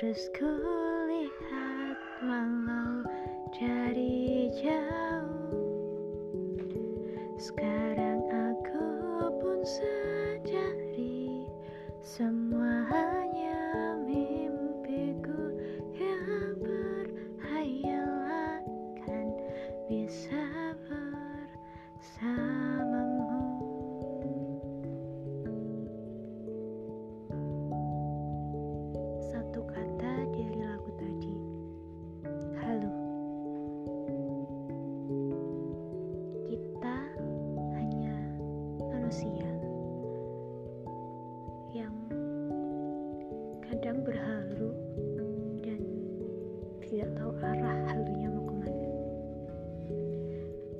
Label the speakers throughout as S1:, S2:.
S1: Terus kulihat walau dari jauh. Sekarang aku pun sadari Semua hanya mimpiku yang berhayalan bisa bersamamu Yang kadang berhalu Dan tidak tahu arah halunya mau ke mana.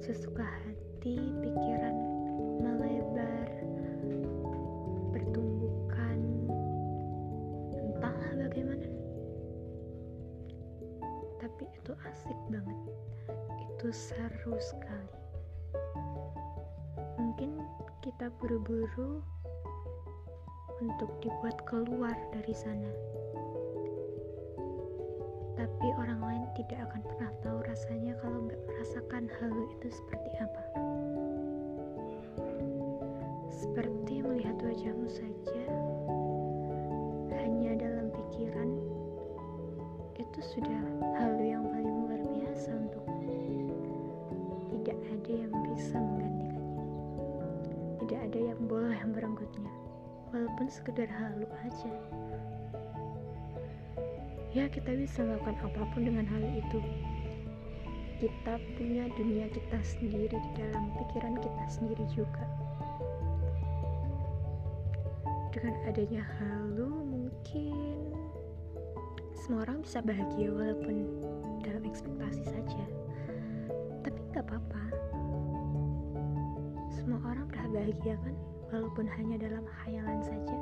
S1: Sesuka hati pikiran melebar Bertumbukan Entahlah bagaimana. Tapi itu asik banget. Itu seru sekali. Mungkin kita buru-buru untuk dibuat keluar dari sana. Tapi orang lain tidak akan pernah tahu rasanya kalau nggak merasakan halu itu seperti apa. Seperti melihat wajahmu saja, hanya dalam pikiran, itu sudah halu yang paling luar biasa untukku. Tidak ada yang bisa menggantikannya. Tidak ada yang boleh merenggutnya walaupun sekedar halu aja. Ya, kita bisa melakukan apa pun dengan hal itu. Kita punya dunia kita sendiri di dalam pikiran kita sendiri juga. Dengan adanya halu, mungkin semua orang bisa bahagia walaupun dalam ekspektasi saja. Tapi nggak apa-apa. Semua orang berbahagia kan? Walaupun hanya dalam khayalan saja.